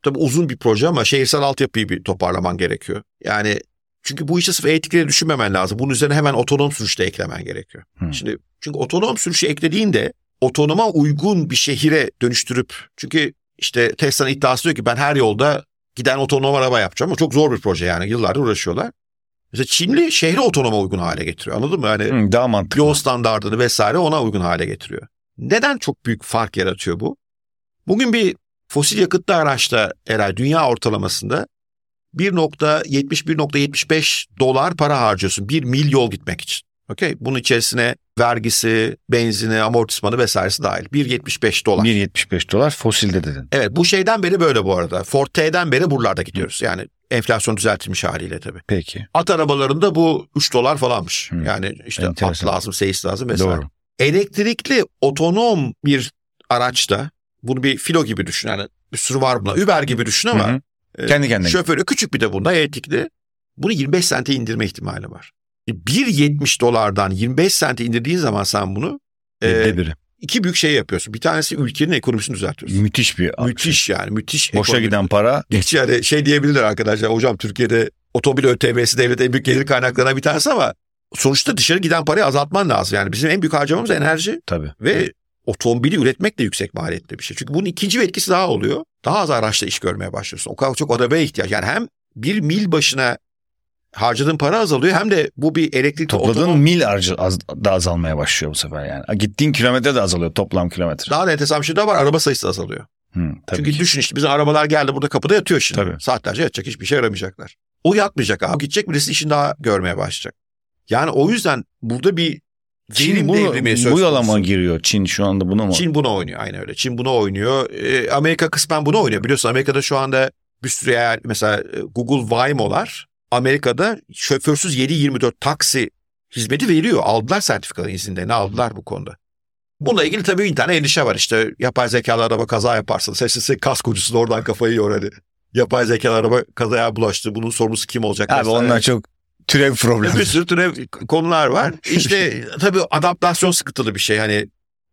tabii uzun bir proje ama şehirsel altyapıyı bir toparlaman gerekiyor. Yani çünkü bu işi sırf etikleri düşünmemen lazım. Bunun üzerine hemen otonom sürüşte eklemen gerekiyor. Hı. Şimdi çünkü otonom sürüşü eklediğinde otonoma uygun bir şehire dönüştürüp çünkü işte Tesla'nın iddiası diyor ki ben her yolda giden otonom araba yapacağım. O çok zor bir proje yani yıllardır uğraşıyorlar. Mesela Çinli şehri otonoma uygun hale getiriyor anladın mı? Yani Hı, daha mantıklı. yol standartını vesaire ona uygun hale getiriyor. Neden çok büyük fark yaratıyor bu? Bugün bir fosil yakıtlı araçta herhalde dünya ortalamasında 1.70-1.75 dolar para harcıyorsun bir mil yol gitmek için. Okey? Bunun içerisine vergisi, benzini, amortismanı vesairesi dahil. 1.75 dolar. 1.75 dolar fosilde dedin. Evet bu şeyden beri böyle bu arada. Ford T'den beri buralarda gidiyoruz. Yani enflasyon düzeltilmiş haliyle tabii. Peki. At arabalarında bu 3 dolar falanmış. Hı. Yani işte Enteresan. at lazım, seyis lazım vesaire. Doğru. Elektrikli otonom bir araçta bunu bir filo gibi düşün. Yani bir sürü var buna. Uber gibi düşün ama Hı hı. e, Kendi kendine. şoförü küçük bir de bunda elektrikli. Bunu 25 sente indirme ihtimali var. E, 1.70 dolardan 25 sente indirdiğin zaman sen bunu e, biri. iki büyük şey yapıyorsun. Bir tanesi ülkenin ekonomisini düzeltiyorsun. Müthiş bir Müthiş yani müthiş. Boşa ekonomi. giden para Hiç yani şey diyebilirler arkadaşlar hocam Türkiye'de otomobil ÖTV'si devlet en büyük gelir kaynaklarına bir tanesi ama sonuçta dışarı giden parayı azaltman lazım. Yani bizim en büyük harcamamız enerji Tabii. ve otomobili üretmek de yüksek maliyetli bir şey. Çünkü bunun ikinci bir etkisi daha oluyor. Daha az araçla iş görmeye başlıyorsun. O kadar çok arabaya ihtiyaç. Yani hem bir mil başına harcadığın para azalıyor hem de bu bir elektrikli Topladığın otonom- mil harcı az, da azalmaya başlıyor bu sefer yani. Gittiğin kilometre de azalıyor toplam kilometre. Daha da enteresan bir şey daha var. Araba sayısı azalıyor. Hı, tabii Çünkü ki. düşün işte bizim arabalar geldi burada kapıda yatıyor şimdi. Tabii. Saatlerce yatacak hiçbir şey yaramayacaklar. O yatmayacak abi. Gidecek birisi işini daha görmeye başlayacak. Yani o yüzden burada bir Çin bu, bu konusu. giriyor? Çin şu anda buna mı? Çin buna oynuyor aynı öyle. Çin buna oynuyor. Ee, Amerika kısmen buna oynuyor. Biliyorsun Amerika'da şu anda bir sürü yer mesela e, Google Waymo'lar Amerika'da şoförsüz 7-24 taksi hizmeti veriyor. Aldılar sertifikalı izinlerini aldılar bu konuda. Bununla ilgili tabii bir tane endişe var. İşte yapay zekalı araba kaza yaparsa sessiz kaskocusu da oradan kafayı yiyor hani. Yapay zekalı araba kazaya bulaştı. Bunun sorumlusu kim olacak? Abi onlar çok türev problemi. bir sürü türev konular var. İşte tabii adaptasyon sıkıntılı bir şey. Hani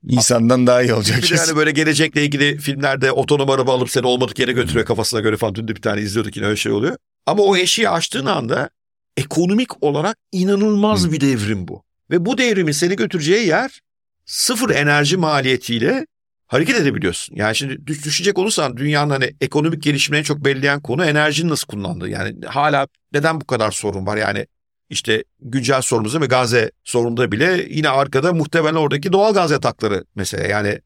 İnsandan daha iyi olacak. bir de hani böyle gelecekle ilgili filmlerde otonom araba alıp seni olmadık yere götürüyor kafasına göre falan. Dün de bir tane izliyorduk yine öyle şey oluyor. Ama o eşiği açtığın anda ekonomik olarak inanılmaz Hı. bir devrim bu. Ve bu devrimin seni götüreceği yer sıfır enerji maliyetiyle hareket edebiliyorsun. Yani şimdi düş- düşünecek olursan dünyanın hani ekonomik gelişimini çok belirleyen konu enerjinin nasıl kullandığı. Yani hala neden bu kadar sorun var? Yani işte güncel sorunumuzda ve Gazze sorununda bile yine arkada muhtemelen oradaki doğal gaz yatakları mesela. Yani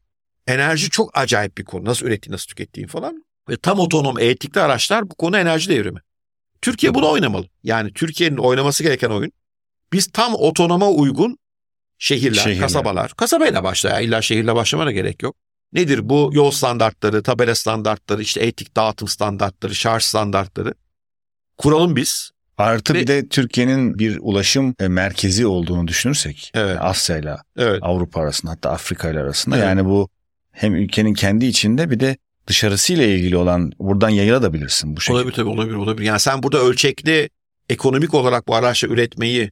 enerji çok acayip bir konu. Nasıl ürettiğin, nasıl tükettiğin falan. Ve tam otonom elektrikli araçlar bu konu enerji devrimi. Türkiye bunu oynamalı. Yani Türkiye'nin oynaması gereken oyun. Biz tam otonoma uygun şehirler, Şehirler. kasabalar. Kasabayla başla ya. İlla şehirle başlamana gerek yok. Nedir bu yol standartları, tabela standartları, işte etik dağıtım standartları, şarj standartları. Kuralım biz. Artı Ve- bir de Türkiye'nin bir ulaşım e, merkezi olduğunu düşünürsek Evet. Asya ile Evet. Avrupa arasında hatta Afrika ile arasında Evet. yani bu hem ülkenin kendi içinde bir de dışarısıyla ilgili olan buradan yayılabilirsin bu şekilde. Olabilir tabii olabilir olabilir. Yani sen burada ölçekli ekonomik olarak bu araçla üretmeyi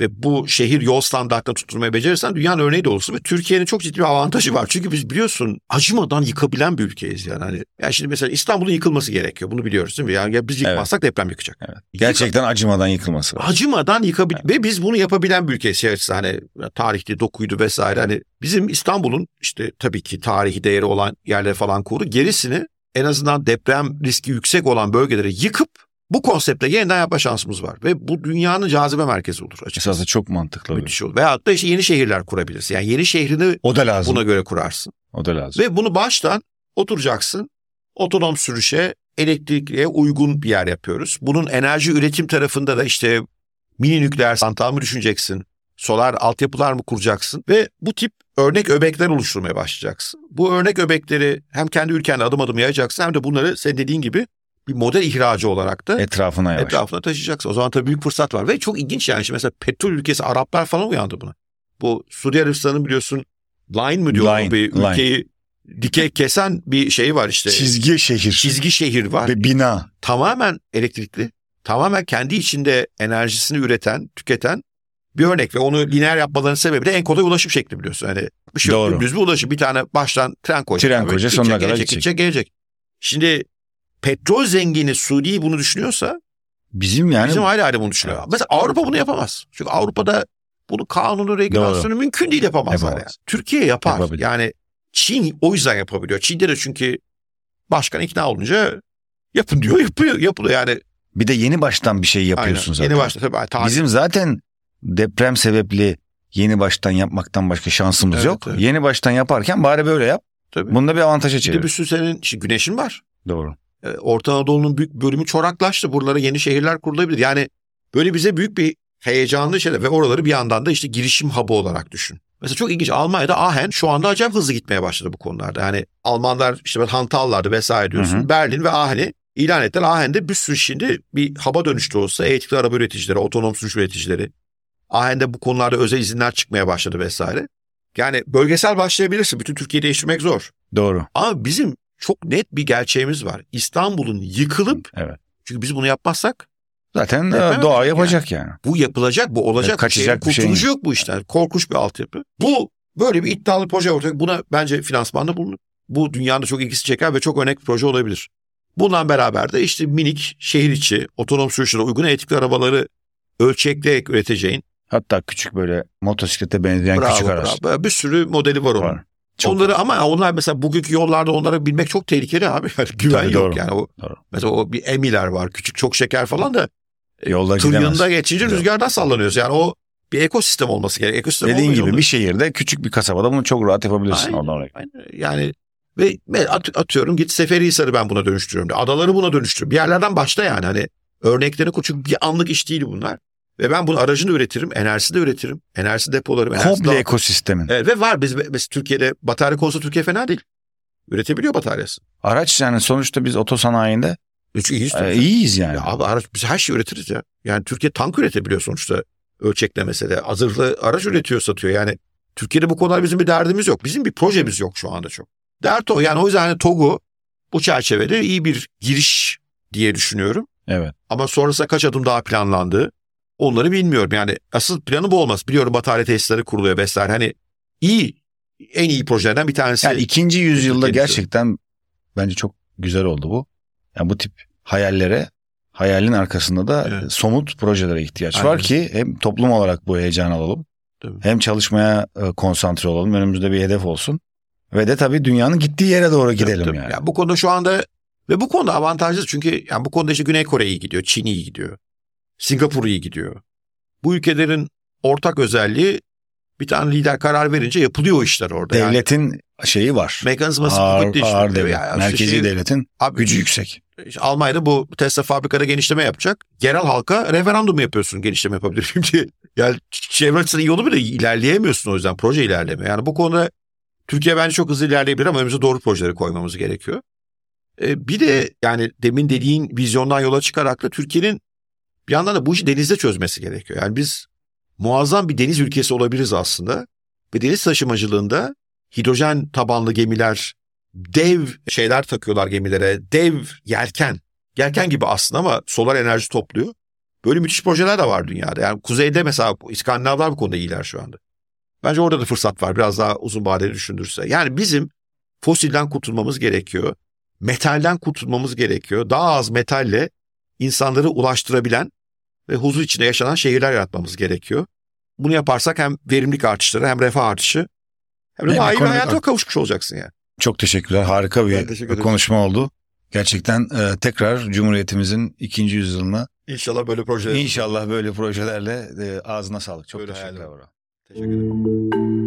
ve bu şehir yol standartlarını tutturmayı becerirsen dünyanın örneği de olursun. Ve Türkiye'nin çok ciddi bir avantajı var. Çünkü biz biliyorsun acımadan yıkabilen bir ülkeyiz yani. Hani, yani şimdi mesela İstanbul'un yıkılması gerekiyor. Bunu biliyoruz değil mi? Yani ya biz yıkmazsak deprem yıkacak. Evet. Gerçekten acımadan yıkılması var. Acımadan yıkabil ve biz bunu yapabilen bir ülkeyiz. Şey açısından hani tarihte dokuydu vesaire. Hani bizim İstanbul'un işte tabii ki tarihi değeri olan yerler falan koru. Gerisini en azından deprem riski yüksek olan bölgeleri yıkıp bu konseptle yeniden yapma şansımız var. Ve bu dünyanın cazibe merkezi olur açıkçası. Esasında çok mantıklı. Müthiş olur. Veyahut da işte yeni şehirler kurabilirsin. Yani yeni şehrini O da lazım. buna göre kurarsın. O da lazım. Ve bunu baştan oturacaksın. Otonom sürüşe, elektrikliye uygun bir yer yapıyoruz. Bunun enerji üretim tarafında da işte mini nükleer santral mı düşüneceksin? Solar altyapılar mı kuracaksın? Ve bu tip örnek öbekler oluşturmaya başlayacaksın. Bu örnek öbekleri hem kendi ülkende adım adım yayacaksın hem de bunları sen dediğin gibi bir model ihracı olarak da Etrafına yavaş. etrafına taşıyacaksın. O zaman tabii büyük fırsat var. Ve çok ilginç yani. Şimdi mesela petrol ülkesi Araplar falan uyandı buna. Bu Suriye Arabistan'ın biliyorsun line mı diyorlar Line, bir line. ülkeyi dikey kesen bir şey var işte. Çizgi şehir. Çizgi şehir var. Ve bina. Tamamen elektrikli. Tamamen kendi içinde enerjisini üreten, tüketen bir örnek ve onu lineer yapmalarının sebebi de en kolay ulaşım şekli biliyorsun. Hani bir şey Doğru. dümdüz bir ulaşım. Bir tane baştan tren koyacak. Tren koyacak, Gidecek, sonuna kadar gelecek, gidecek. gelecek. Şimdi petrol zengini Suriye bunu düşünüyorsa Bizim yani Bizim aile aile bunu düşünüyor. Evet. Mesela Avrupa bunu yapamaz. Çünkü Avrupa'da bunu kanunu, regülasyonu mümkün değil yapamazlar. Yapamaz. Yani. Türkiye yapar. Yapabilir. Yani Çin o yüzden yapabiliyor. Çin'de de çünkü başkan ikna olunca yapın diyor yapıyor. Yapılıyor yani. bir de yeni baştan bir şey yapıyorsun Aynen. zaten. Yeni başta tabii. Tarih. Bizim zaten deprem sebepli yeni baştan yapmaktan başka şansımız Evet, yok. evet. Yeni baştan yaparken bari böyle yap. tabii. Bunda bir avantaja Bir de çevir. bir sürü senin güneşin var. Doğru. Ee, Orta Anadolu'nun büyük bölümü çoraklaştı. Buralara yeni şehirler kurulabilir. Yani böyle bize büyük bir heyecanlı şeyler ve oraları bir yandan da işte girişim hub'ı olarak düşün. Mesela çok ilginç Almanya'da Aachen şu anda acayip hızlı gitmeye başladı bu konularda. Yani Almanlar işte hantallardı vesaire diyorsun. Hı hı. Berlin ve Aachen'i ilan ettiler. Aachen'de bir sürü şimdi bir hub'a dönüştü olsa elektrikli araba üreticileri, otonom sürüş üreticileri. Aachen'de bu konularda özel izinler çıkmaya başladı vesaire. Yani bölgesel başlayabilirsin. Bütün Türkiye'yi değiştirmek zor. Doğru. Ama bizim çok net bir gerçeğimiz var. İstanbul'un yıkılıp Evet. çünkü biz bunu yapmazsak Zaten e, doğa yani. yapacak yani. bu yapılacak, bu olacak. Evet, kaçacak bir şey yok bu işten. Korkunç bir altyapı. Bu böyle bir iddialı proje ortaya. Buna bence finansmanda bulunur. Bu dünyada çok ilgisi çeker ve çok örnek bir proje olabilir. Bundan beraber de işte minik şehir içi otonom sürüşlere uygun elektrikli arabaları ölçekleyerek üreteceğin. Hatta küçük böyle motosiklete benzeyen bravo, küçük araç. Bravo. Bir sürü modeli var onun. Var. Çok onları ama onlar mesela bugünkü yollarda onları bilmek çok tehlikeli abi. Yani güven Tabii, yok doğru. yani. O, doğru. Mesela o bir emiler var küçük çok şeker falan da Yolda tır yanında geçince Yok. rüzgardan sallanıyoruz. Yani o bir ekosistem olması gerek. Ekosistem Dediğin gibi bir şehirde küçük bir kasabada bunu çok rahat yapabilirsin. Aynen, oradan aynen. Yani ve atıyorum git Seferihisar'ı ben buna dönüştürüyorum. Adaları buna dönüştürüyorum. Bir yerlerden başta yani hani örneklerini koy. Çünkü bir anlık iş değil bunlar. Ve ben bunu aracını üretirim, enerjisi de üretirim, enerjisi depolarım. Komple ekosistemin. Evet, ve var biz mesela Türkiye'de batarya konusu Türkiye fena değil. Üretebiliyor bataryası. Araç yani sonuçta biz otosanayinde Çünkü iyiyiz, e, iyiyiz yani. Ya abi araç biz her şeyi üretiriz ya. Yani Türkiye tank üretebiliyor sonuçta ölçeklemese de. Hazırlı araç üretiyor satıyor. Yani Türkiye'de bu konular bizim bir derdimiz yok. Bizim bir projemiz yok şu anda çok. Dert o. Yani o yüzden hani TOG'u bu çerçevede iyi bir giriş diye düşünüyorum. Evet. Ama sonrasında kaç adım daha planlandı onları bilmiyorum. Yani asıl planı bu olmaz. Biliyorum batarya tesisleri kuruluyor vesaire. Hani iyi en iyi projelerden bir tanesi. Yani ikinci yüzyılda gerçekten bence çok güzel oldu bu. Yani bu tip hayallere hayalin arkasında da evet. somut projelere ihtiyaç Aynen. var ki hem toplum olarak bu heyecan alalım. Tabii. Hem çalışmaya e, konsantre olalım. Önümüzde bir hedef olsun. Ve de tabii dünyanın gittiği yere doğru gidelim tabii, yani. yani. Bu konuda şu anda ve bu konuda avantajlı çünkü yani bu konuda işte Güney Kore iyi gidiyor, Çin iyi gidiyor. Singapur iyi gidiyor. Bu ülkelerin ortak özelliği bir tane lider karar verince yapılıyor o işler orada. Devletin yani. şeyi var. Mekanizması ağır, ağır devlet. Yani Merkezi şey, devletin abi, gücü yüksek. Işte Almanya'da bu Tesla fabrikada genişleme yapacak. Yerel halka referandum yapıyorsun genişleme yapabilir diye. Yani çevre açısından iyi olur bile ilerleyemiyorsun o yüzden proje ilerleme. Yani bu konuda Türkiye bence çok hızlı ilerleyebilir ama önümüze doğru projeleri koymamız gerekiyor. Ee, bir de yani demin dediğin vizyondan yola çıkarak da Türkiye'nin bir yandan da bu işi denizde çözmesi gerekiyor. Yani biz muazzam bir deniz ülkesi olabiliriz aslında. Ve deniz taşımacılığında hidrojen tabanlı gemiler, dev şeyler takıyorlar gemilere, dev yelken. Yelken gibi aslında ama solar enerji topluyor. Böyle müthiş projeler de var dünyada. Yani kuzeyde mesela İskandinavlar bu konuda iyiler şu anda. Bence orada da fırsat var biraz daha uzun vadeli düşündürse. Yani bizim fosilden kurtulmamız gerekiyor. Metalden kurtulmamız gerekiyor. Daha az metalle insanları ulaştırabilen ve huzur içinde yaşanan şehirler yaratmamız gerekiyor. Bunu yaparsak hem verimlilik artışları hem refah artışı hem de daha iyi bir hayata kavuşmuş olacaksın yani. Çok teşekkürler. Harika bir teşekkür konuşma oldu. Gerçekten e, tekrar Cumhuriyetimizin ikinci yüzyılına İnşallah böyle projeler. İnşallah böyle projelerle e, ağzına sağlık. Çok böyle teşekkürler. Teşekkür ederim.